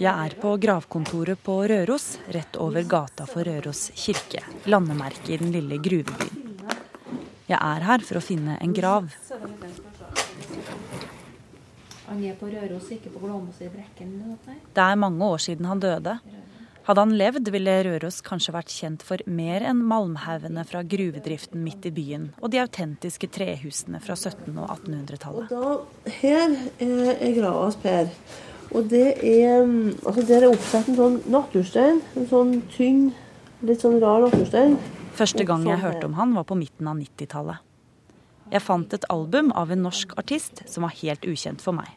Jeg er på gravkontoret på Røros, rett over gata for Røros kirke. Landemerket i den lille gruvebyen. Jeg er her for å finne en grav. Han er på Røros, ikke på Glåmos i Brekken? Det er mange år siden han døde. Hadde han levd, ville Røros kanskje vært kjent for mer enn malmhaugene fra gruvedriften midt i byen og de autentiske trehusene fra 1700- og 1800-tallet. Her er grava hans Per. Og det er altså Der er oppsatt en sånn naturstein. En sånn tynn, litt sånn rar naturstein. Første gang jeg hørte om han, var på midten av 90-tallet. Jeg fant et album av en norsk artist som var helt ukjent for meg.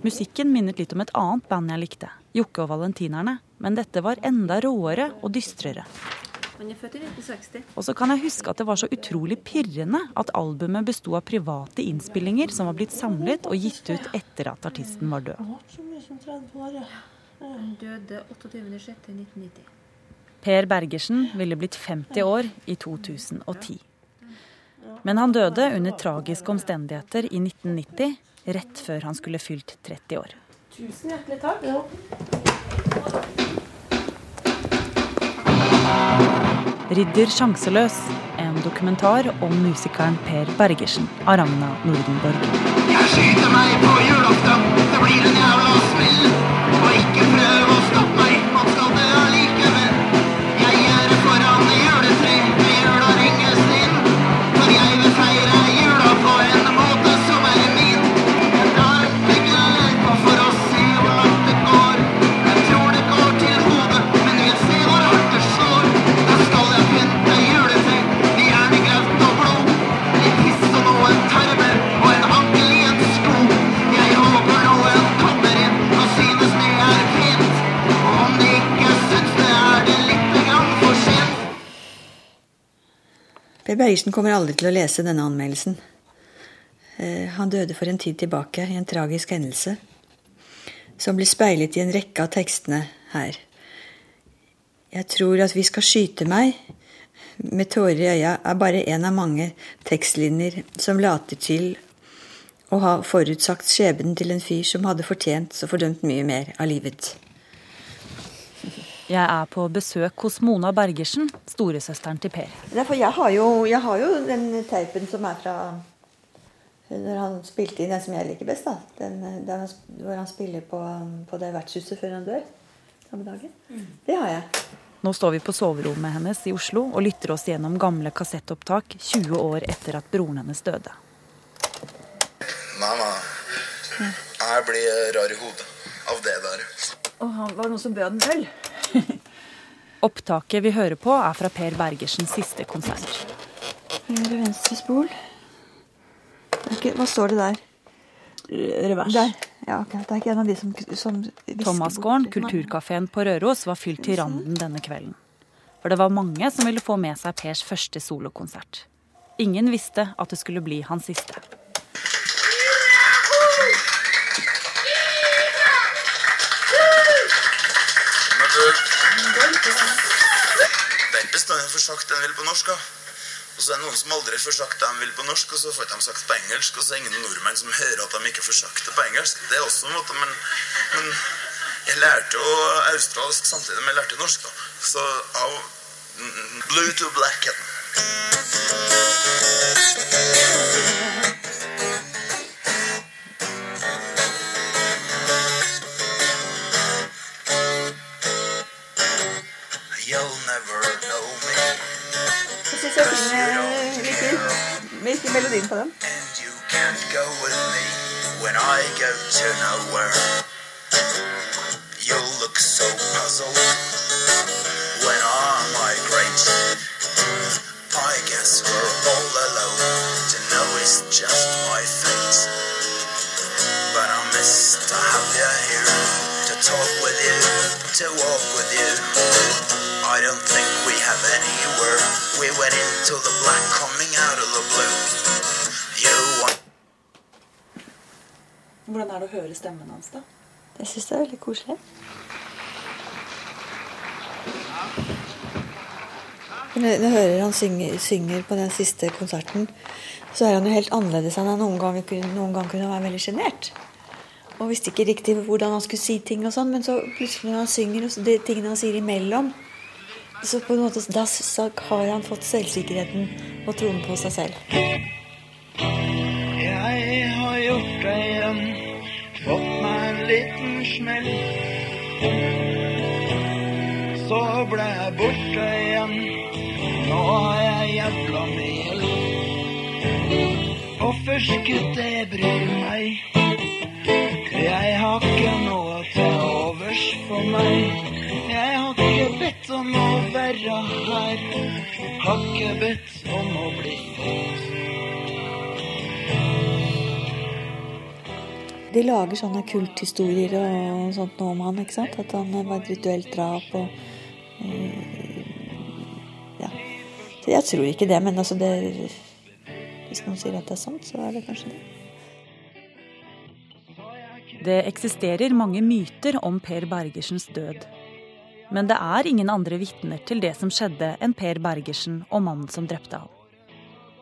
Musikken minnet litt om et annet band jeg likte, Jokke og Valentinerne. Men dette var enda råere og dystrere. Han er født i 1960. Og så kan jeg huske at det var så utrolig pirrende at albumet besto av private innspillinger som var blitt samlet og gitt ut etter at artisten var død. Døde 28.06.1990. Per Bergersen ville blitt 50 år i 2010. Men han døde under tragiske omstendigheter i 1990, rett før han skulle fylt 30 år. Tusen hjertelig takk. Ja. Ridder sjanseløs, en dokumentar om musikeren Per Bergersen av Ragna Nordenborg. Jeg skyter meg på julaften, Bergersen kommer aldri til å lese denne anmeldelsen. Eh, Han døde for en tid tilbake i en tragisk hendelse, som blir speilet i en rekke av tekstene her. Jeg tror at vi skal skyte meg med tårer i øya er bare en av mange tekstlinjer som later til å ha forutsagt skjebnen til en fyr som hadde fortjent så fordømt mye mer av livet. Jeg er på besøk hos Mona Bergersen, storesøsteren til Per. Derfor, jeg, har jo, jeg har jo den teipen som er fra når han spilte inn den som jeg liker best. da. Den, der hvor han spiller på, på det vertshuset før han dør. Samme dagen. Det har jeg. Nå står vi på soverommet hennes i Oslo og lytter oss gjennom gamle kassettopptak 20 år etter at broren hennes døde. Mamma, jeg blir rar i hodet av det der. Og han var noen som bød en øl. Opptaket vi hører på, er fra Per Bergersens siste konsert. Høyre, venstre spol. Ok, Hva står det der? Revers. Der. Ja, okay. Det er ikke en av de som, som Thomasgården, kulturkafeen på Røros, var fylt til randen denne kvelden. For det var mange som ville få med seg Pers første solokonsert. Ingen visste at det skulle bli hans siste. Det sagt det den vil på norsk, da. Og så er det noen som aldri får sagt det de vil på norsk, og så får de sagt på engelsk, og så er det ingen nordmenn som hører at de ikke får sagt det på engelsk. Det er også en måte, men, men jeg lærte jo australsk samtidig som jeg lærte norsk, da. Så av blue to black het with me when I go to nowhere. You'll look so puzzled when I migrate. I guess we're all alone to know it's just my fate. But I miss to have you here, to talk with you, to walk with you. I don't think have anywhere. We went into the black coming out of the blue. You Hvordan er det å høre stemmen hans, da? Jeg syns det er veldig koselig. Når jeg hører han synger, synger på den siste konserten, så er han jo helt annerledes enn han noen gang, noen gang kunne være veldig sjenert. og visste ikke riktig hvordan han skulle si ting og sånn, men så plutselig når han synger, og de tingene han sier imellom, så på en måte da har han fått selvsikkerheten og troen på seg selv. Jeg har gjort det igjen, fått meg en liten smell. Så ble jeg borte igjen, nå har jeg jævla mel gjeld. Hvorfor skulle det bry meg? Jeg har ikke noe til overs for meg. Bedt om å være her, har ikke bedt om å bli født. De lager sånne kulthistorier og sånt nå om han, ikke sant? At han var et rituelt drap og eh, Ja. Så jeg tror ikke det, men altså det Hvis noen sier at det er sant, så er det kanskje det. Det eksisterer mange myter om Per Bergersens død. Men det er ingen andre vitner til det som skjedde enn Per Bergersen og mannen som drepte ham.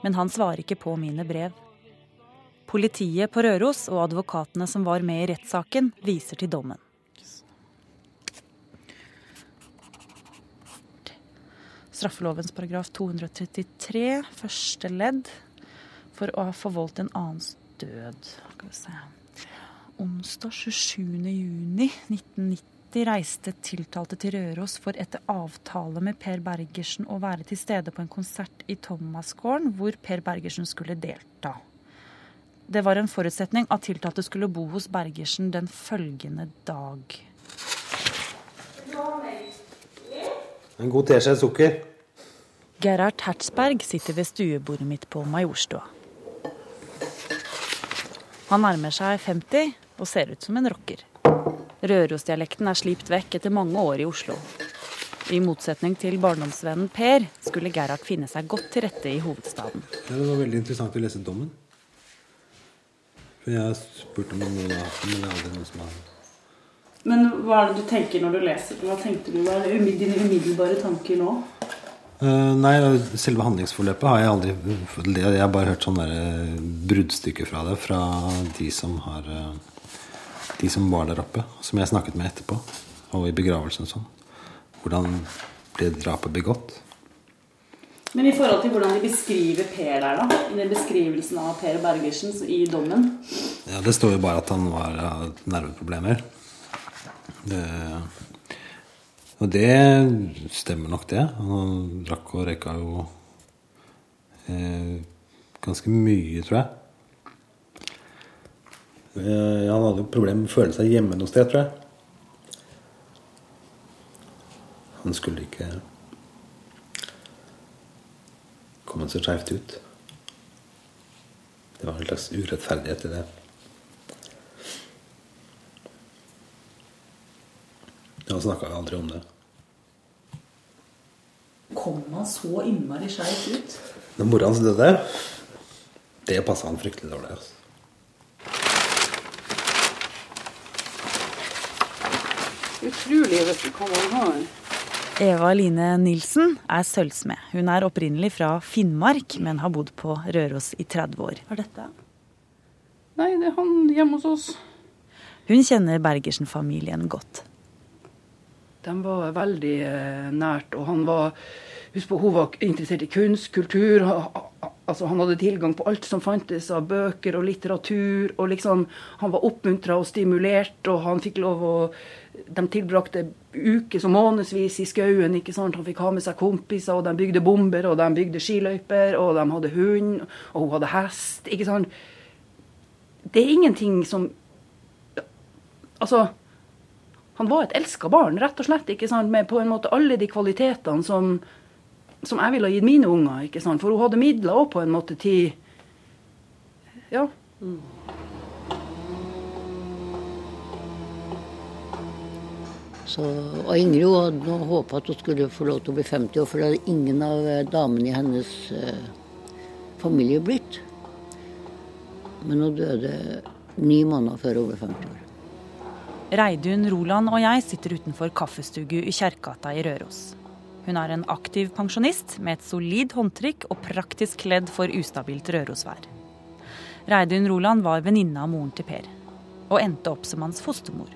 Men han svarer ikke på mine brev. Politiet på Røros og advokatene som var med i rettssaken, viser til dommen. Straffelovens paragraf 233, første ledd, for å ha forvoldt en annens død. Skal vi se. Onsdag 27.6.1990 reiste tiltalte til Røros for etter avtale med Per Bergersen å være til stede på en konsert i Thomasgården, hvor Per Bergersen skulle delta. Det var en forutsetning at tiltalte skulle bo hos Bergersen den følgende dag. En god teskje sukker. Gerhard Hertzberg sitter ved stuebordet mitt på Majorstua. Han nærmer seg 50 og ser ut som en rocker. Rørosdialekten er slipt vekk etter mange år i Oslo. I motsetning til barndomsvennen Per skulle Gerhard finne seg godt til rette i hovedstaden. Ja, det var veldig interessant å lese dommen. For jeg har spurt om noen har hatt den, men det er aldri noen som har Men hva er det du tenker når du leser? Hva tenkte du? Hva er det dine umiddelbare tanker nå? Uh, nei, selve handlingsforløpet har jeg aldri Jeg har bare hørt sånne eh, bruddstykker fra det fra de som har eh, De som var der oppe, som jeg snakket med etterpå, og i begravelsen og sånn. Hvordan ble drapet begått? Men i forhold til hvordan de beskriver Per der, da? I den beskrivelsen av Per Bergersen i dommen. Ja, Det står jo bare at han var av nerveproblemer. Det, og det stemmer nok, det. Han drakk og røyka jo eh, ganske mye, tror jeg. Eh, han hadde problemer med å føle seg hjemme noe sted, tror jeg. Han skulle ikke komme så skjevt ut. Det var en slags urettferdighet i det. Han snakka aldri om det. Kom han så innmari skeivt ut? Når mora hans døde, det passa han fryktelig dårlig. Altså. Utrolig hvis du kommer her. Eva Line Nilsen er sølvsmed. Hun er opprinnelig fra Finnmark, men har bodd på Røros i 30 år. Hva er dette? Nei, det er han hjemme hos oss. Hun kjenner Bergersen-familien godt. De var veldig eh, nært, og han var Husk på, hun var interessert i kunst, kultur. Altså, han hadde tilgang på alt som fantes av bøker og litteratur. og liksom, Han var oppmuntra og stimulert, og han fikk lov å De tilbrakte uker og månedsvis i skauen. ikke sant? Han fikk ha med seg kompiser, og de bygde bomber, og de bygde skiløyper, og de hadde hund, og hun hadde hest. ikke sant? Det er ingenting som Altså han var et elska barn, rett og slett, ikke sant? med på en måte alle de kvalitetene som, som jeg ville ha gitt mine unger. ikke sant? For hun hadde midler òg, på en måte, til Ja. Så, og Ingrid hadde nå håpa at hun skulle få lov til å bli 50 år, for det hadde ingen av eh, damene i hennes eh, familie blitt. Men hun døde ni måneder før hun ble 50 år. Reidun Roland og jeg sitter utenfor kaffestugu i Kjerkgata i Røros. Hun er en aktiv pensjonist med et solid håndtrykk og praktisk kledd for ustabilt Rørosvær. Reidun Roland var venninne av moren til Per. og endte opp som hans fostermor.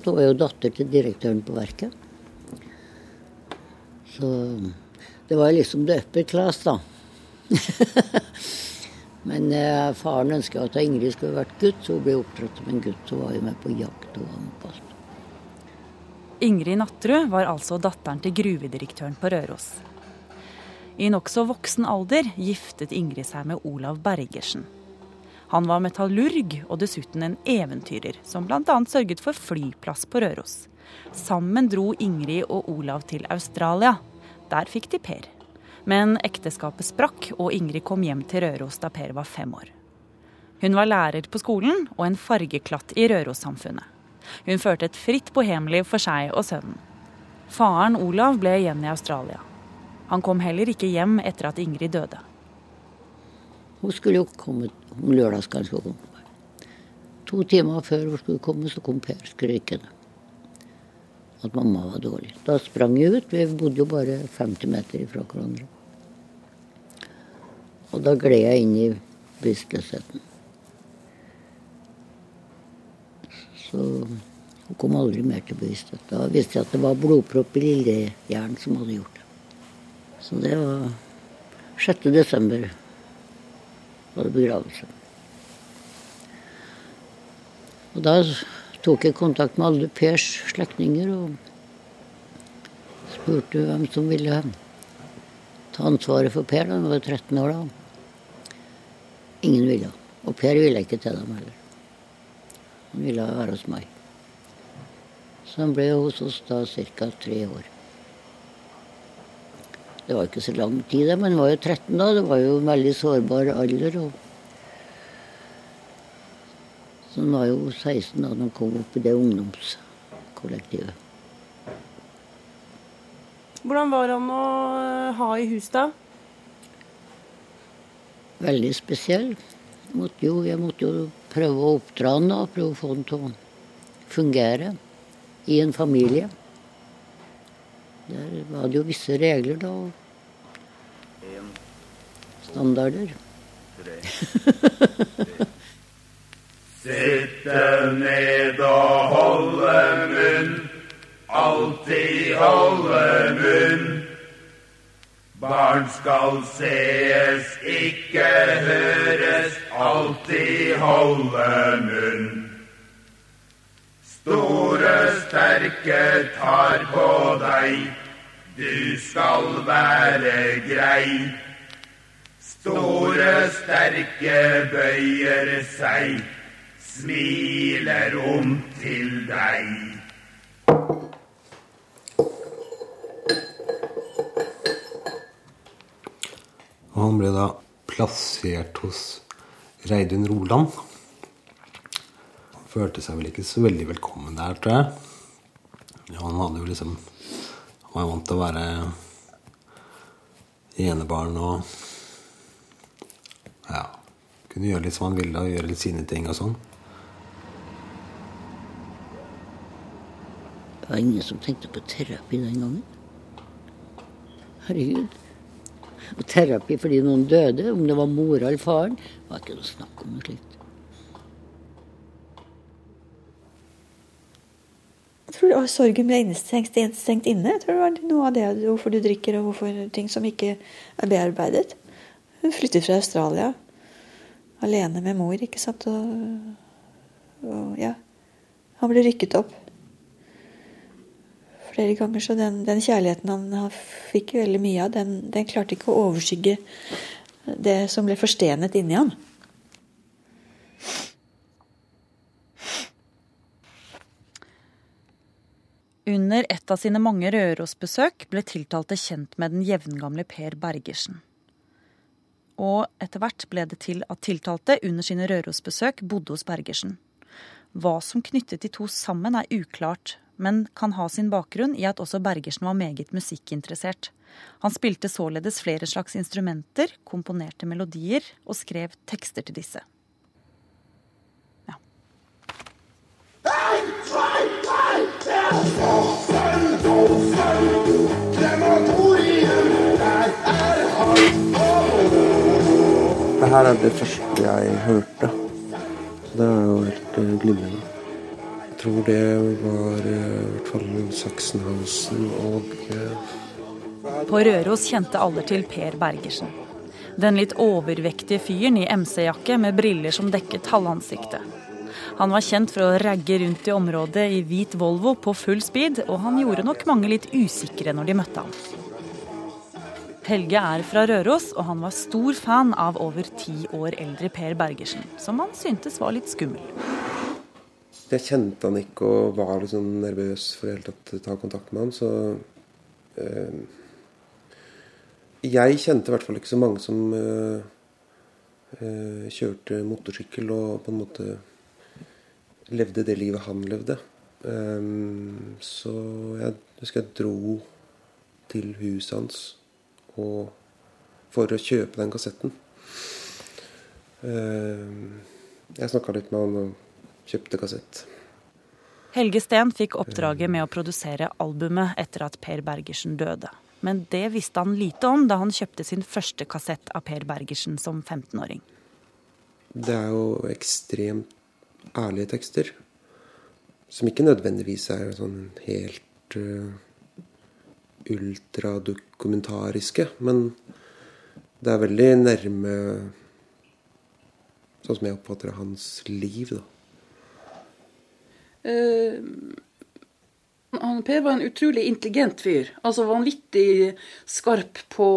Hun var jo datter til direktøren på verket. Så det var liksom the upper class, da. Men eh, faren ønska at Ingrid skulle vært gutt, så hun ble oppdratt som en gutt. Så var hun med på jakt og var. Ingrid Nattrud var altså datteren til gruvedirektøren på Røros. I nokså voksen alder giftet Ingrid seg med Olav Bergersen. Han var metallurg og dessuten en eventyrer, som bl.a. sørget for flyplass på Røros. Sammen dro Ingrid og Olav til Australia. Der fikk de Per. Men ekteskapet sprakk, og Ingrid kom hjem til Røros da Per var fem år. Hun var lærer på skolen og en fargeklatt i Røros-samfunnet. Hun førte et fritt bohemliv for seg og sønnen. Faren Olav ble igjen i Australia. Han kom heller ikke hjem etter at Ingrid døde. Hun skulle jo komme om lørdagskvelden. skulle hun komme. To timer før hun skulle komme, så kom Per skrykende. At mamma var dårlig. Da sprang jeg ut. Vi bodde jo bare 50 meter ifra hverandre. Og da gled jeg inn i bevisstløsheten. Så hun kom aldri mer til bevissthet. Da visste jeg at det var blodpropp i lillehjernen som hadde gjort det. Så det var 6. desember var begravelse. Og da tok jeg kontakt med alle Pers slektninger og spurte hvem som ville ta ansvaret for Per. Han var 13 år da. Ingen ville. Og Per ville ikke til dem heller. Han ville være hos meg. Så han ble hos oss da ca. tre år. Det var ikke så lang tid, men han var jo 13 da. Det var jo en veldig sårbar alder. Og... Så hun var jo 16 da han kom opp i det ungdomskollektivet. Hvordan var han å eh, ha i hus, da? Veldig spesiell. Måtte jo, jeg måtte jo prøve å oppdra han da, prøve å få han til å fungere i en familie. Der var det jo visse regler da. og Standarder. Sitte ned og holde munn, alltid holde munn. Barn skal sees, ikke høres, alltid holde munn. Store, sterke tar på deg, du skal være grei. Store, sterke bøyer seg, smiler om til deg. Og han ble da plassert hos Reidun Roland. Følte seg vel ikke så veldig velkommen der, tror jeg. Ja, han hadde jo liksom Han var vant til å være enebarn og Ja. Kunne gjøre litt som han ville og gjøre litt sine ting og sånn. Det var ingen som tenkte på terapi den gangen. Herregud. Og terapi fordi noen døde, om det var mora eller faren, var ikke noe snakk om noe slikt. Tror var sorgen ble innestengt, innestengt inne. Jeg tror det var noe av det hvorfor du drikker, og hvorfor ting som ikke er bearbeidet. Hun flyttet fra Australia alene med mor, ikke sant. Og, og ja. Han ble rykket opp flere ganger, så den, den kjærligheten han, han fikk veldig mye av, den, den klarte ikke å overskygge det som ble forstenet inni ham. Under et av sine mange Røros-besøk ble tiltalte kjent med den jevngamle Per Bergersen. Og etter hvert ble det til at tiltalte under sine Røros-besøk bodde hos Bergersen. Hva som knyttet de to sammen er uklart, men kan ha sin bakgrunn i at også Bergersen var meget musikkinteressert. Han spilte således flere slags instrumenter, komponerte melodier og skrev tekster til disse. Det her er det første jeg hørte Så det er jo helt eh, glimrende. Jeg tror det var eh, i hvert fall Sachsenhausen og eh, På Røros kjente alle til Per Bergersen. Den litt overvektige fyren i MC-jakke med briller som dekket halvansiktet. Han var kjent for å ragge rundt i området i hvit Volvo på full speed, og han gjorde nok mange litt usikre når de møtte ham. Helge er fra Røros, og han var stor fan av over ti år eldre Per Bergersen, som han syntes var litt skummel. Jeg kjente han ikke og var litt sånn nervøs for å ta kontakt med han, så øh, Jeg kjente i hvert fall ikke så mange som øh, øh, kjørte motorsykkel og på en måte levde det livet han levde. Um, så jeg husker jeg dro til huset hans og, for å kjøpe den kassetten. Um, jeg snakka litt med han og kjøpte kassett. Helge Steen fikk oppdraget med å produsere albumet etter at Per Bergersen døde. Men det visste han lite om da han kjøpte sin første kassett av Per Bergersen som 15-åring. Det er jo ekstremt ærlige tekster. Som ikke nødvendigvis er sånn helt uh, ultradokumentariske. Men det er veldig nærme Sånn som jeg oppfatter hans liv, da. Uh, han Per var en utrolig intelligent fyr. Altså vanvittig skarp på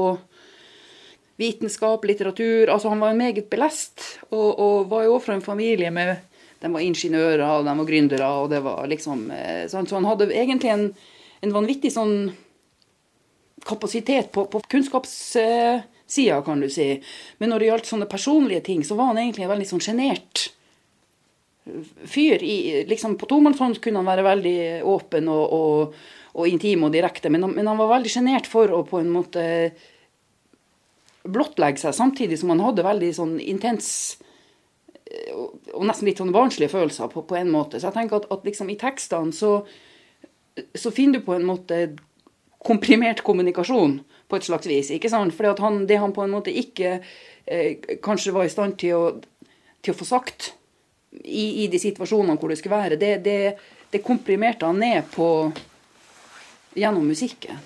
vitenskap, litteratur. Altså Han var en meget belest, og, og var jo fra en familie med De var ingeniører, og de var gründere, og det var liksom eh, Så han hadde egentlig en, en vanvittig sånn kapasitet på, på kunnskapssida, kan du si. Men når det gjaldt sånne personlige ting, så var han egentlig en veldig sånn sjenert fyr. I, liksom på tomannshånd kunne han være veldig åpen og, og, og intim og direkte, men, han- men han var veldig sjenert for å på en måte blottlegge seg, samtidig som han hadde veldig sånn intens eh, og, nesten litt sånn barnslige følelser på, på en måte. Så jeg tenker at, at liksom i tekstene så, så finner du på en måte komprimert kommunikasjon på et slags vis. ikke sant? Fordi det han på en måte ikke eh, kanskje var i stand til å, til å få sagt i, i de situasjonene hvor det skulle være, det, det, det komprimerte han ned på gjennom musikken.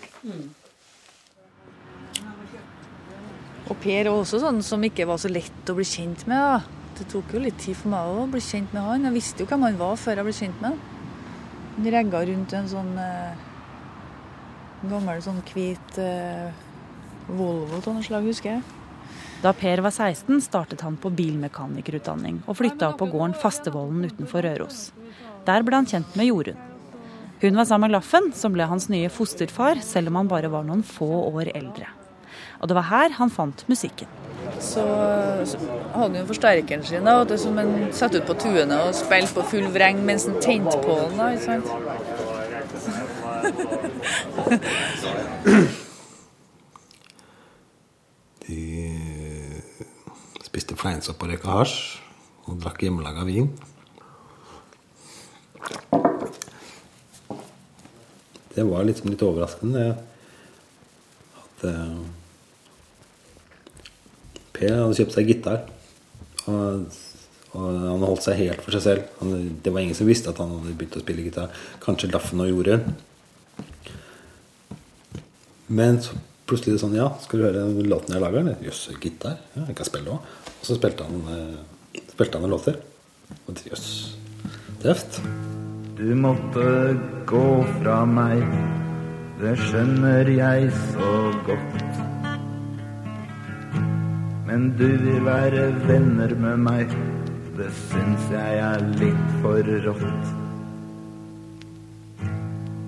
Og Per var også sånn som ikke var så lett å bli kjent med. da. Det tok jo litt tid for meg å bli kjent med han. Jeg visste jo hvem han var før jeg ble kjent med han. Han regga rundt en sånn eh, gammel sånn hvit eh, Volvo av noe slag, husker jeg. Da Per var 16, startet han på bilmekanikerutdanning og flytta opp på gården Fastevollen utenfor Røros. Der ble han kjent med Jorunn. Hun var sammen med Laffen, som ble hans nye fosterfar, selv om han bare var noen få år eldre. Og det var her han fant musikken. Så, så hadde han jo forsterkeren sin, da, og det som han satte ut på tuene og spilte på full vreng mens han tente på den. da, ikke sant? De spiste fleinsopp og røyka hasj og drakk hjemmelaga vin. Det var liksom litt overraskende at eh, Per hadde kjøpt seg gitar. Og, og han holdt seg helt for seg selv. Han, det var ingen som visste at han hadde begynt å spille gitar. Kanskje Laffen og Jorunn. Men så plutselig det sånn Ja, skal du høre låten jeg lager? Jøss, gitar? Ja, jeg kan spille òg. Og så spilte han, eh, spilte han en låter. Og jøss, tøft. Du måtte gå fra meg, det skjønner jeg så godt. Men du vil være venner med meg, det syns jeg er litt for rått.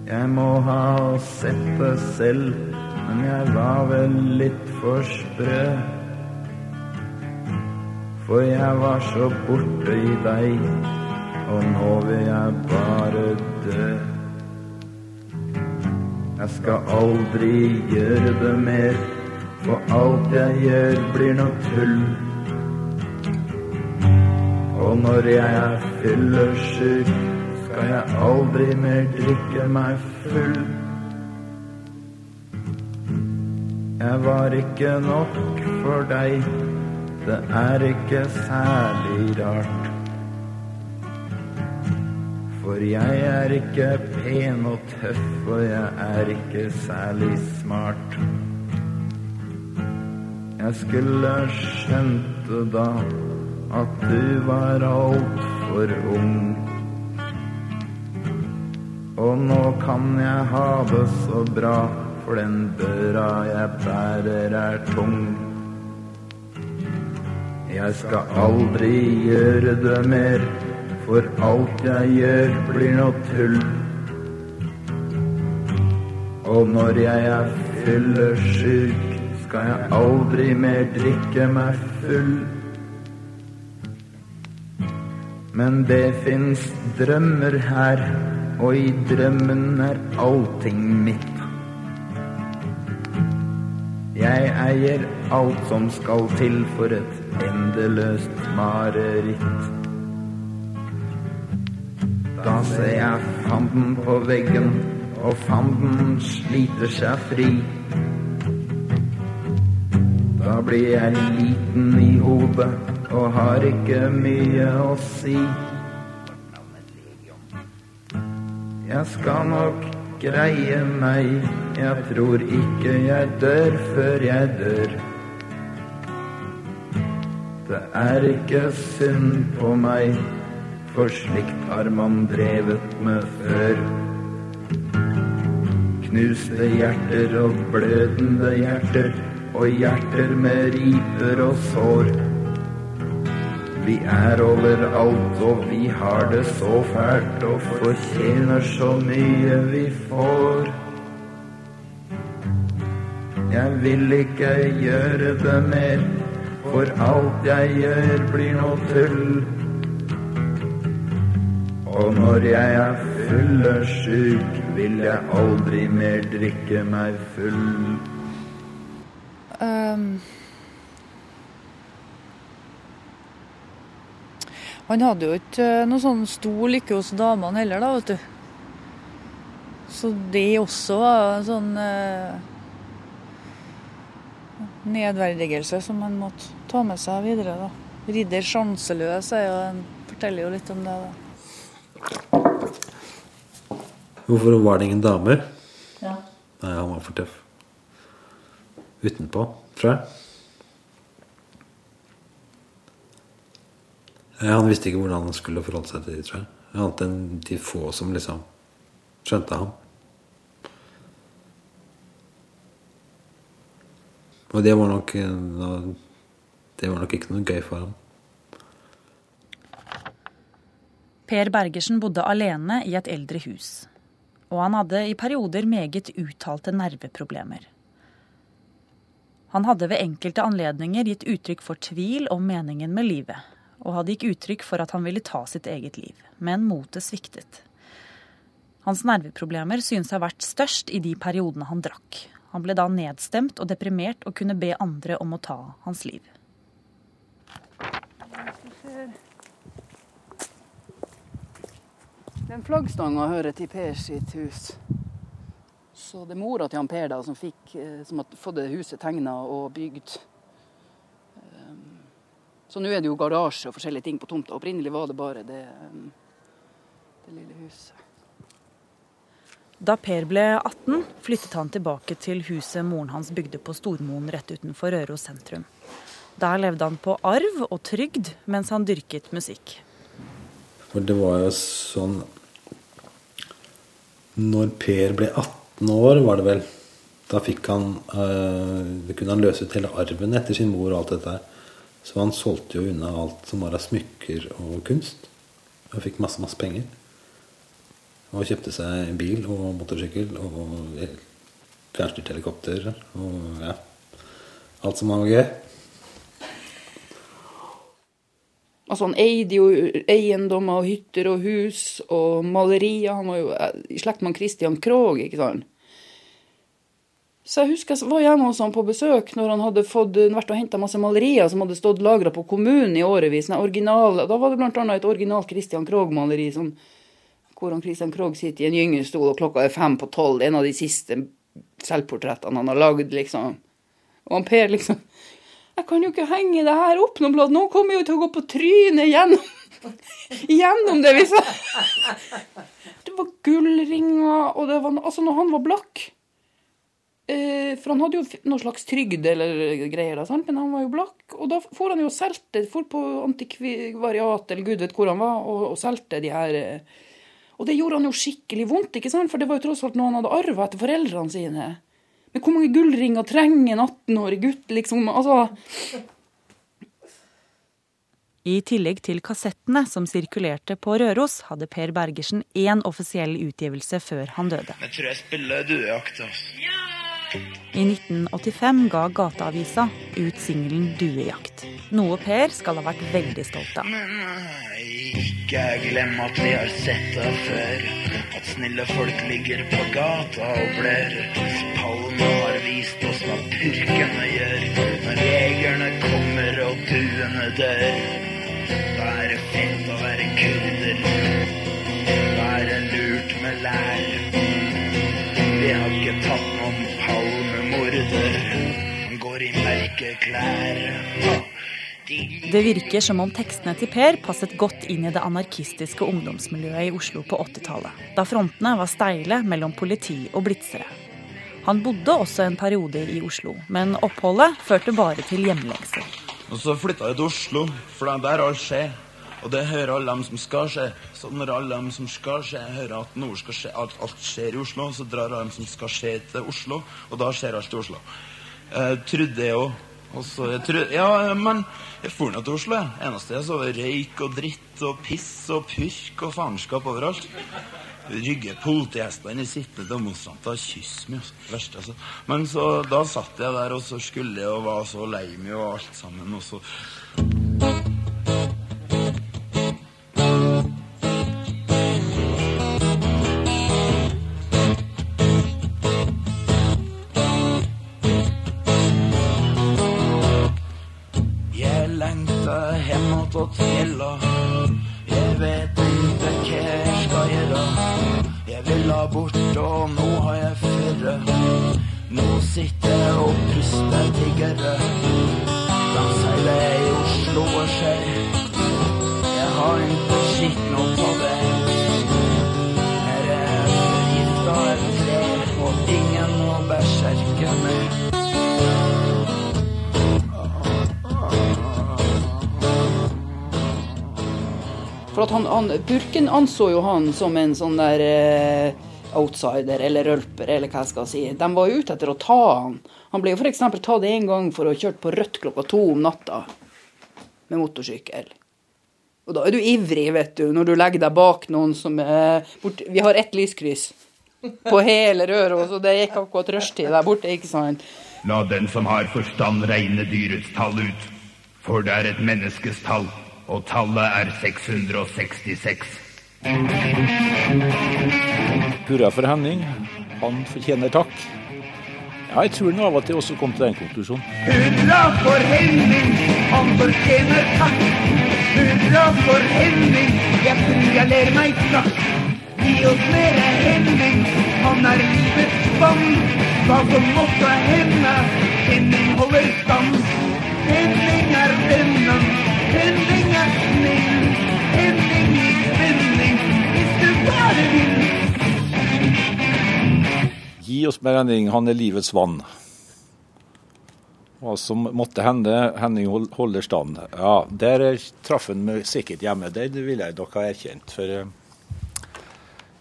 Jeg må ha sett det selv, men jeg var vel litt for sprø. For jeg var så borte i deg, og nå vil jeg bare dø. Jeg skal aldri gjøre det mer, for alt jeg gjør blir noe tull. Og når jeg er fyllesyk, skal jeg aldri mer drikke meg full. Jeg var ikke nok for deg, det er ikke særlig rart. For jeg er ikke pen og tøff, og jeg er ikke særlig smart. Jeg skulle skjønt da at du var altfor ung. Og nå kan jeg ha det så bra, for den børa jeg bærer er tung. Jeg skal aldri gjøre det mer, for alt jeg gjør blir noe tull. Og når jeg er fyllesyk, skal jeg aldri mer drikke meg full. Men det fins drømmer her, og i drømmen er allting mitt. Jeg eier alt som skal til for et endeløst mareritt. Da ser jeg fanden på veggen, og fanden sliter seg fri. Blir jeg liten i hodet og har ikke mye å si. Jeg skal nok greie meg, jeg tror ikke jeg dør før jeg dør. Det er ikke synd på meg, for slikt har man drevet med før. Knuste hjerter og blødende hjerter, og hjerter med riper og sår. Vi er overalt, og vi har det så fælt og fortjener så mye vi får. Jeg vil ikke gjøre det mer, for alt jeg gjør blir noe tull. Og når jeg er full og sjuk, vil jeg aldri mer drikke meg full. Ehm. han hadde jo ikke eh, noe sånn stor lykke hos damene heller, da, vet du. Så det også var en sånn uh, nedverdigelse som man måtte ta med seg videre, da. Ridder sjanseløs er jo en, forteller jo litt om det. da. Hvorfor var det ingen damer? Ja. Nei, han var for tøff. Utenpå, tror jeg. Han visste ikke hvordan han skulle forholde seg til de, tror jeg. Annet enn de få som liksom skjønte ham. Og det var nok eh, Det var nok ikke noe gøy for ham. Per Bergersen bodde alene i et eldre hus. Og han hadde i perioder meget uttalte nerveproblemer. Han hadde ved enkelte anledninger gitt uttrykk for tvil om meningen med livet, og hadde gitt uttrykk for at han ville ta sitt eget liv, men motet sviktet. Hans nerveproblemer synes å ha vært størst i de periodene han drakk. Han ble da nedstemt og deprimert og kunne be andre om å ta hans liv. Den flaggstanga hører til Per sitt hus. Så det er mora til han Per da, som, fikk, eh, som har fått det huset tegna og bygd. Um, Så nå er det jo garasje og forskjellige ting på tomta. Opprinnelig var det bare det, um, det lille huset. Da Per ble 18, flyttet han tilbake til huset moren hans bygde på Stormoen rett utenfor Røros sentrum. Der levde han på arv og trygd mens han dyrket musikk. For det var jo sånn Når Per ble 18 år, var det vel, da fikk han øh, kunne han løse ut hele arven etter sin mor og alt dette. Så han solgte jo unna alt som var av smykker og kunst. Og fikk masse, masse penger. Og kjøpte seg bil og motorsykkel og fjernstyrt helikopter og ja Alt som var gøy. Altså Han eide jo eiendommer og hytter og hus og malerier. Han var jo eh, i slekt med Christian Krohg. ikke sant. Så jeg husker jeg var hjemme hos han på besøk når han hadde fått, vært og henta masse malerier som hadde stått lagra på kommunen i årevis. sånne originale- Da var det annet et originalt Christian Krogh-maleri hvor han Christian Krogh sitter i en gyngestol, og klokka er fem på tolv. En av de siste selvportrettene han har lagd, liksom. Og han Per liksom Jeg kan jo ikke henge det her opp noe blad. Nå kommer jeg jo til å gå på trynet gjennom Gjennom det vi sa. Det var gullringer, og det var Altså, når han var blakk eh, For han hadde jo noe slags trygd eller greier, da, sant? men han var jo blakk. Og da for han jo og solgte, for på antikvariat eller gud vet hvor han var, og, og solgte de her eh, Og det gjorde han jo skikkelig vondt, ikke sant? for det var jo tross alt noe han hadde arva etter foreldrene sine. Men hvor mange gullringer trenger en 18-årig gutt, liksom? Altså I tillegg til kassettene som sirkulerte på Røros, hadde Per Bergersen én offisiell utgivelse før han døde. Jeg tror jeg spiller duejakt. Altså. I 1985 ga Gateavisa ut singelen 'Duejakt'. Noe Per skal ha vært veldig stolt av. Ikke glem at vi har sett det før. At snille folk ligger på gata og blør. Palme har vist oss hva purkene gjør. Når jegerne kommer og duene dør. Da er det fint å være kurder. Vi har ikke tatt noen palmemorder. Han går i mørke klær. Det virker som om tekstene til Per passet godt inn i det anarkistiske ungdomsmiljøet i Oslo på 80-tallet, da frontene var steile mellom politi og blitzere. Han bodde også en periode i Oslo, men oppholdet førte bare til hjemlengsel. Og så flytta jeg til Oslo, for der har der alt skjer. Og det hører alle dem som skal skje. Så når alle dem som skal skje, hører at noe skal skje, alt, alt skjer i Oslo, så drar alle dem som skal skje til Oslo, og da skjer alt i Oslo. Jeg trodde jeg òg. Og så jeg trodde, ja, men jeg for nå til Oslo. jeg. Eneste jeg så var røyk og dritt og piss og purk og faenskap overalt. Rygge politihestene i sittende demonstranter og kysse meg. altså. Verste, altså. Men så, da satt jeg der, og så skulle jeg og var så lei meg og alt sammen. Og så For han, han, Burken anså jo han som en sånn der eh, outsider eller rølper, eller hva jeg skal si. De var ute etter å ta han. Han ble jo f.eks. tatt en gang for å ha kjørt på rødt klokka to om natta med motorsykkel. Og da er du ivrig, vet du, når du legger deg bak noen som er borte. Vi har ett lyskryss på hele Røros, og det gikk akkurat rushtid der borte, ikke sant? La den som har forstand regne dyrets tall ut, for det er et menneskes tall, og tallet er 666. Hurra for Henning. Han fortjener takk. Ja, jeg tror nå av og til også kom til den konklusjonen. Hurra for Henning, han fortjener takk. Hurra for Henning, jeg tror jeg ler meg knakk. Gi oss mere Henning, han er livets vann. Hva som måtte hende, Henning holder stand. Henning er vennen, Henning oss mer Henning, han er livets vann. Hva som måtte hende, Henning holder stand. Ja, der traff han meg sikkert hjemme. Det vil jeg nok ha erkjent. For uh,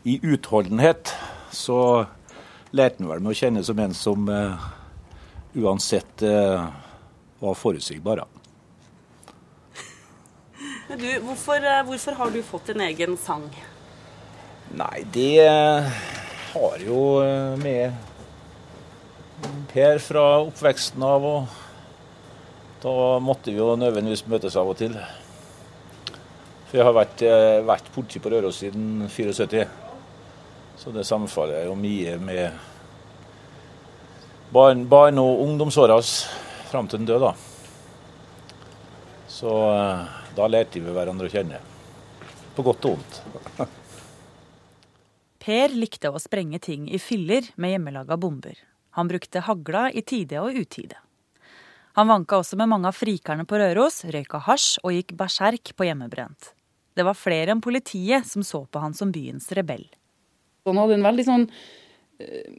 i utholdenhet så lærte han vel meg å kjenne som en som uh, uansett uh, var forutsigbar. ja. Du, hvorfor, hvorfor har du fått en egen sang? Nei, det har jo eh, med Per fra oppveksten av, og da måtte vi jo nødvendigvis møtes av og til. For jeg har vært, eh, vært politi på Røros siden 74, så det sammenfaller jo mye med barn, barn- og ungdomsåra fram til den døde. Så eh, da lærte vi hverandre å kjenne. På godt og vondt. Per likte å sprenge ting i filler med hjemmelaga bomber. Han brukte hagla i tide og utide. Han vanka også med mange av frikerne på Røros, røyka hasj og gikk berserk på hjemmebrent. det var flere enn politiet som så på han som byens rebell. Han hadde en veldig sånn øh,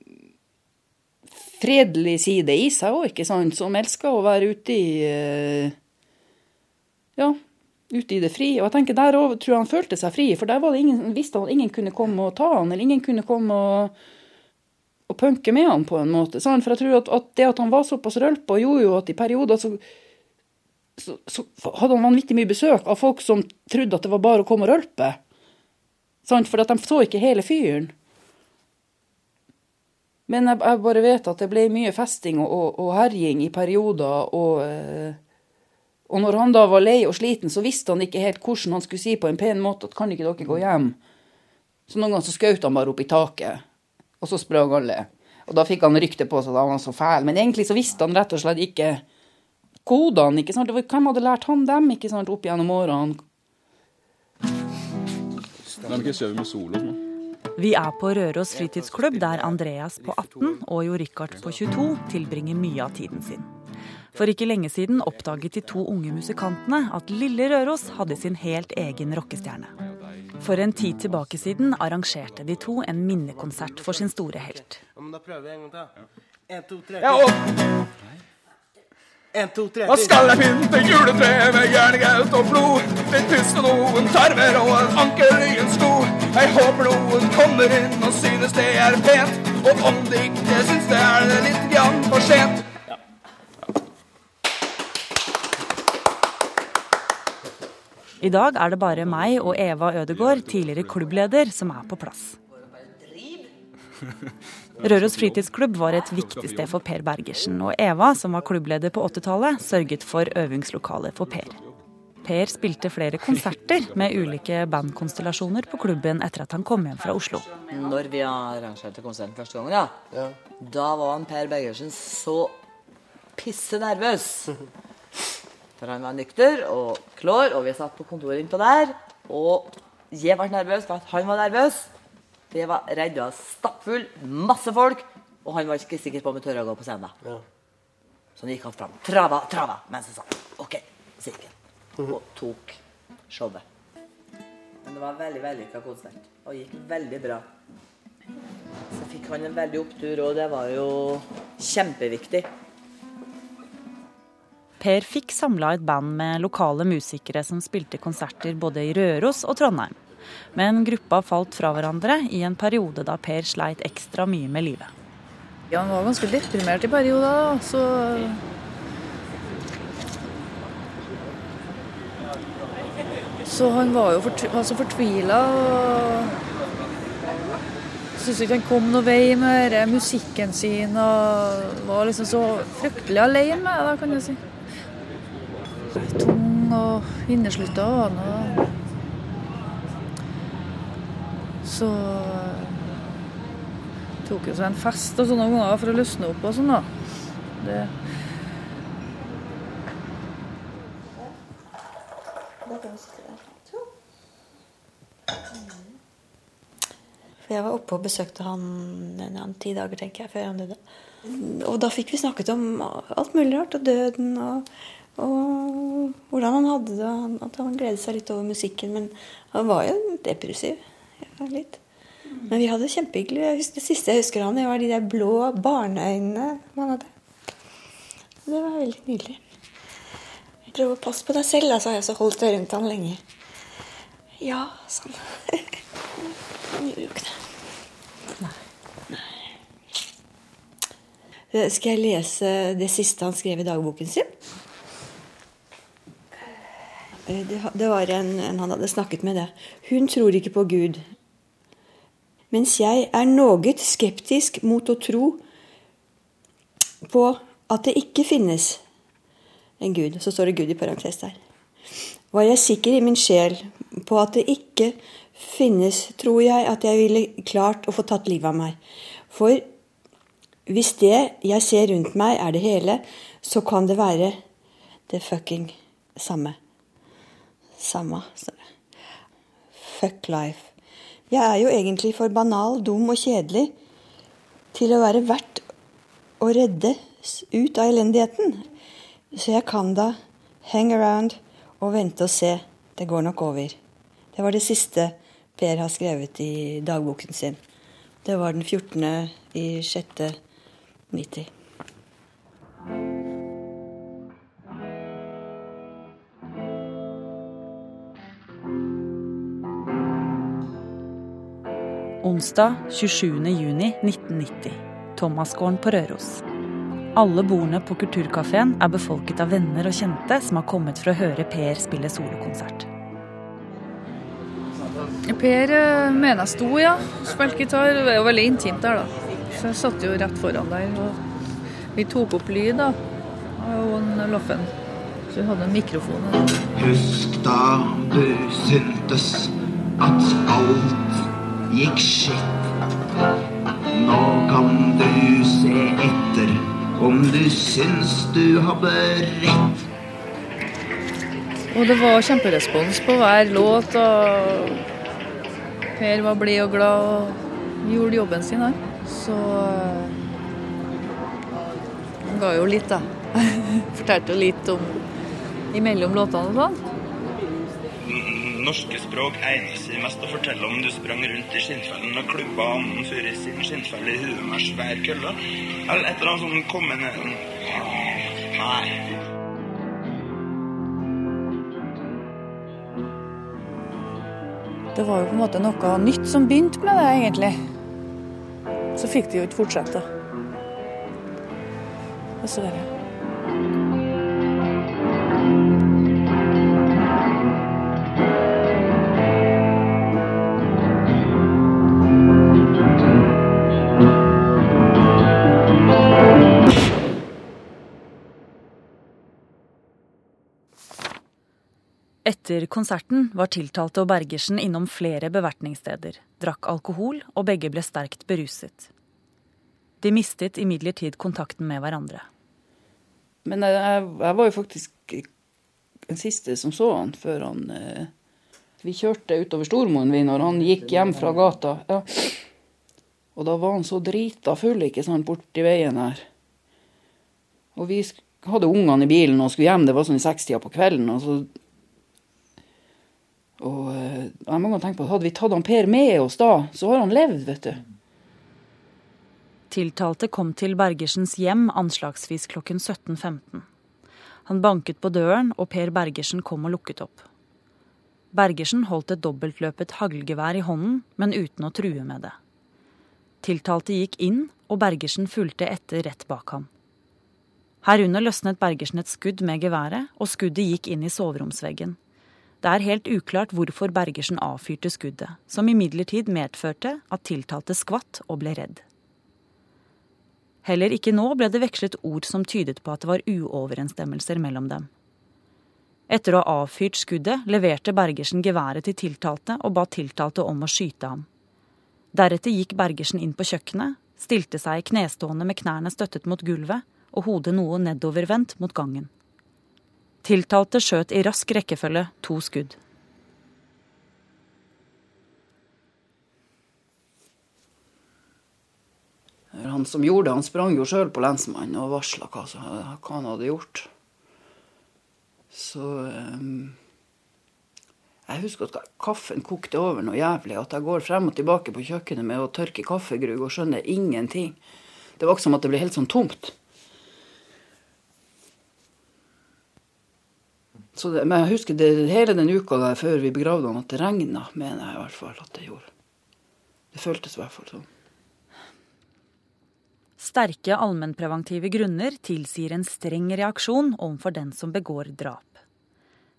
fredelig side i seg òg, ikke sant, som elska å være ute i øh, Ja, ute i det fri. Og jeg tenker der òg tror jeg han følte seg fri, for der var det ingen, visste han at ingen kunne komme og ta han, eller ingen kunne komme og, og punke med han på en måte. Sant? For jeg tror at, at det at han var såpass rølpa, gjorde jo at i perioder så, så, så hadde han vanvittig mye besøk av folk som trodde at det var bare å komme og rølpe. Sant? For at de så ikke hele fyren. Men jeg, jeg bare vet at det ble mye festing og, og, og herjing i perioder. Og, eh, og når han da var lei og sliten, så visste han ikke helt hvordan han skulle si på en pen måte at kan ikke dere gå hjem? Så noen ganger så skjøt han bare opp i taket, og så sprang alle. Og da fikk han rykte på seg at han var så fæl. Men egentlig så visste han rett og slett ikke kodene. ikke sant? Det var- Hvem hadde lært han dem ikke sant, opp gjennom årene? Ikke med og sånn. Vi er på Røros fritidsklubb, der Andreas på 18 og Jo Rikard på 22 tilbringer mye av tiden sin. For ikke lenge siden oppdaget de to unge musikantene at lille Røros hadde sin helt egen rockestjerne. For en tid tilbake siden arrangerte de to en minnekonsert for sin store helt. Da prøver vi en gang til. En, to, tre. En, to, tre. Hva skal jeg pynte juletreet med jernegaut og blod? Litt pust og noen tarver og en anker i en sko. Jeg håper noen kommer inn og synes det er pent. Og om de ikke syns det, er det litt grann for sent. I dag er det bare meg og Eva Ødegård, tidligere klubbleder, som er på plass. Røros fritidsklubb var et viktig sted for Per Bergersen, og Eva, som var klubbleder på 80-tallet, sørget for øvingslokalet for Per. Per spilte flere konserter med ulike bandkonstellasjoner på klubben etter at han kom hjem fra Oslo. Når vi arrangerte konserten første gangen, ja, da var han Per Bergersen så pisse nervøs. For han var nykter og klår, og vi satt på kontoret innpå der. Og jeg ble nervøs for at han var nervøs. For jeg var redd og stappfull, masse folk, og han var ikke sikker på om jeg tør å gå på scenen. da. Så han gikk han fram. Trava, trava, mens jeg sa OK, sirkel. Og tok showet. Men det var veldig vellykka konsert, og gikk veldig bra. Så fikk han en veldig opptur, og det var jo kjempeviktig. Per fikk samla et band med lokale musikere som spilte konserter både i Røros og Trondheim. Men gruppa falt fra hverandre i en periode da Per sleit ekstra mye med livet. Ja, han var ganske deprimert i perioder, så Så han var jo fortv var så fortvila og syntes ikke han kom noe vei med musikken sin og var liksom så fryktelig alene med det, kan jeg si. Og inneslutta var han. Så tok jo seg en fest og sånne ganger for å løsne opp og sånn, da. Det, For jeg var oppe og besøkte han en, en ti dager, tenker jeg, før han døde. Og da fikk vi snakket om alt mulig rart, og døden og, og hvordan han hadde det. At han gledet seg litt over musikken. Men han var jo depressiv. Ja, litt. Men vi hadde det kjempehyggelig. Husker, det siste jeg husker han, det var de der blå barneøynene man hadde. Det var veldig nydelig. Prøv å passe på deg selv, da, sa jeg, så holdt jeg rundt han lenge. Ja, sånn. Han gjorde jo ikke det. Nei. Skal jeg lese det siste han skrev i dagboken sin? Eh, Det, var en, en han hadde snakket med det. Hun tror ikke på Gud. Mens jeg er noe skeptisk mot å tro på at det ikke finnes en Gud. Så står det Gud i parentes der. Var jeg sikker i min sjel på at det ikke finnes, tror jeg at jeg ville klart å få tatt livet av meg. For hvis det jeg ser rundt meg, er det hele, så kan det være det fucking samme. Samme. Fuck life. Jeg er jo egentlig for banal, dum og kjedelig til å være verdt å redde ut av elendigheten. Så jeg kan da hang around og vente og se. Det går nok over. Det var det siste Per har skrevet i dagboken sin. Det var den 14. i 6. 90. Onsdag 27.6.1990. Thomasgården på Røros. Alle bordene på Kulturkafeen er befolket av venner og kjente som har kommet for å høre Per spille solokonsert. Per eh, mener jeg sto, ja. Spilte gitar. Det var veldig intimt der, da. Så jeg satt jo rett foran der. Og vi tok opp lyd, da. Og en Loffen. Så vi hadde en mikrofon. Husk da du syntes at alt gikk skitt. Nå kan du se etter om du syns du hadde rett. Og det var kjemperespons på hver låt. og Per var blid og glad og gjorde jobben sin, her. Så eh, han ga jo litt, da. Fortalte jo litt om imellom låtene og sånn. Norske språk egner seg mest å fortelle om du sprang rundt i skinnfellen og klubba anden før i sin skinnfelle i huet med svær kølle. Eller et eller annet sånn kommende Nei. Det var jo på en måte noe nytt som begynte med det, egentlig. Så fikk det jo ikke fortsette. Dessverre. Etter konserten var tiltalte og Bergersen innom flere bevertningssteder, drakk alkohol og begge ble sterkt beruset. De mistet imidlertid kontakten med hverandre. Men jeg, jeg, var jo faktisk den siste som så han før han eh, Vi kjørte utover Stormoen vi når han gikk hjem fra gata. Ja. Og da var han så drita full ikke sant, borti veien her. Og vi hadde ungene i bilen og skulle hjem, det var sånn i sekstida på kvelden. Og så og eh, jeg har mange tenkt på hadde vi tatt han Per med oss da, så har han levd, vet du. Tiltalte kom til Bergersens hjem anslagsvis klokken 17.15. Han banket på døren, og Per Bergersen kom og lukket opp. Bergersen holdt et dobbeltløpet haglgevær i hånden, men uten å true med det. Tiltalte gikk inn, og Bergersen fulgte etter rett bak ham. Herunder løsnet Bergersen et skudd med geværet, og skuddet gikk inn i soveromsveggen. Det er helt uklart hvorfor Bergersen avfyrte skuddet, som imidlertid medførte at tiltalte skvatt og ble redd. Heller ikke nå ble det vekslet ord som tydet på at det var uoverensstemmelser mellom dem. Etter å ha avfyrt skuddet leverte Bergersen geværet til tiltalte og ba tiltalte om å skyte ham. Deretter gikk Bergersen inn på kjøkkenet, stilte seg knestående med knærne støttet mot gulvet og hodet noe nedovervendt mot gangen. Tiltalte skjøt i rask rekkefølge to skudd. Han som gjorde det, han sprang jo sjøl på lensmannen og varsla hva, hva han hadde gjort. Så um, Jeg husker at kaffen kokte over noe jævlig. At jeg går frem og tilbake på kjøkkenet med å tørke kaffegrug og skjønner ingenting. Det var ikke som at det ble helt sånn tomt. Så det, men jeg husker det, hele den uka der før vi begravde han, at det regna, mener jeg i hvert fall at det gjorde. Det føltes i hvert fall sånn. Sterke allmennpreventive grunner tilsier en streng reaksjon overfor den som begår drap.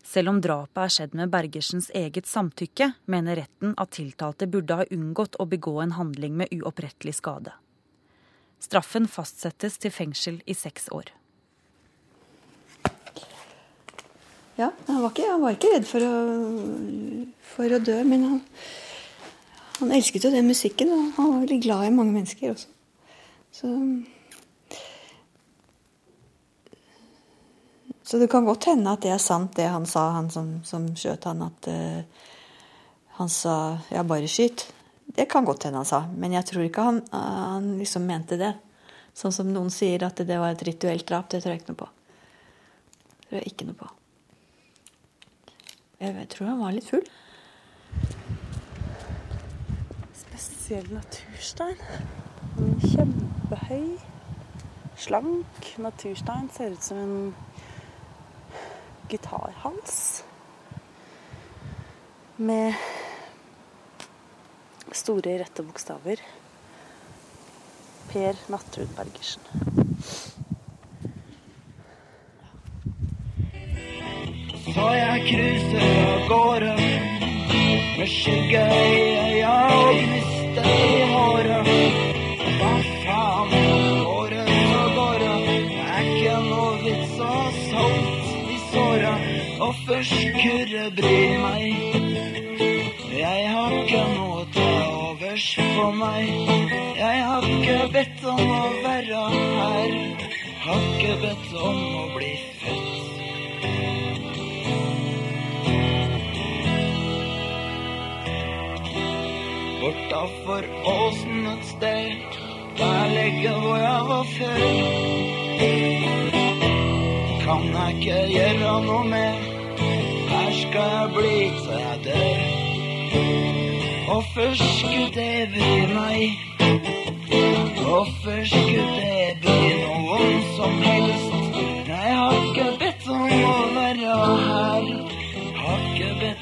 Selv om drapet er skjedd med Bergersens eget samtykke, mener retten at tiltalte burde ha unngått å begå en handling med uopprettelig skade. Straffen fastsettes til fengsel i seks år. Ja, han var ikke, han var ikke redd for å, for å dø, men han, han elsket jo den musikken, og han var veldig glad i mange mennesker også. Så, så det kan godt hende at det er sant, det han sa, han som, som skjøt han, at uh, han sa 'ja, bare skyt'. Det kan godt hende han sa, men jeg tror ikke han, han liksom mente det. Sånn som noen sier at det var et rituelt drap, det tror jeg ikke noe på. Det tror jeg ikke noe på. Jeg tror han var litt full. Spesiell naturstein. Kjempehøy, slank naturstein. Ser ut som en gitarhals. Med store, rette bokstaver. Per Nattrud Bergersen. Så jeg cruiser av gårde med skygge i øya og gniste i håret. Hva faen, går det så går det. Er ikke noe vits å ha salt i såra. Og først kurre bryr meg. Jeg har ikke noe til overs for meg. Jeg har ikke bedt om å være her. Har ikke bedt om å utafor åsen et sted. Der ligger hvor jeg var før. Kan jeg ikke gjøre noe mer. Her skal jeg bli til jeg dør. Hvorfor skulle det bry meg? Hvorfor skulle det bli noen som helst? Jeg har ikke bedt om å være her. Har ikke bedt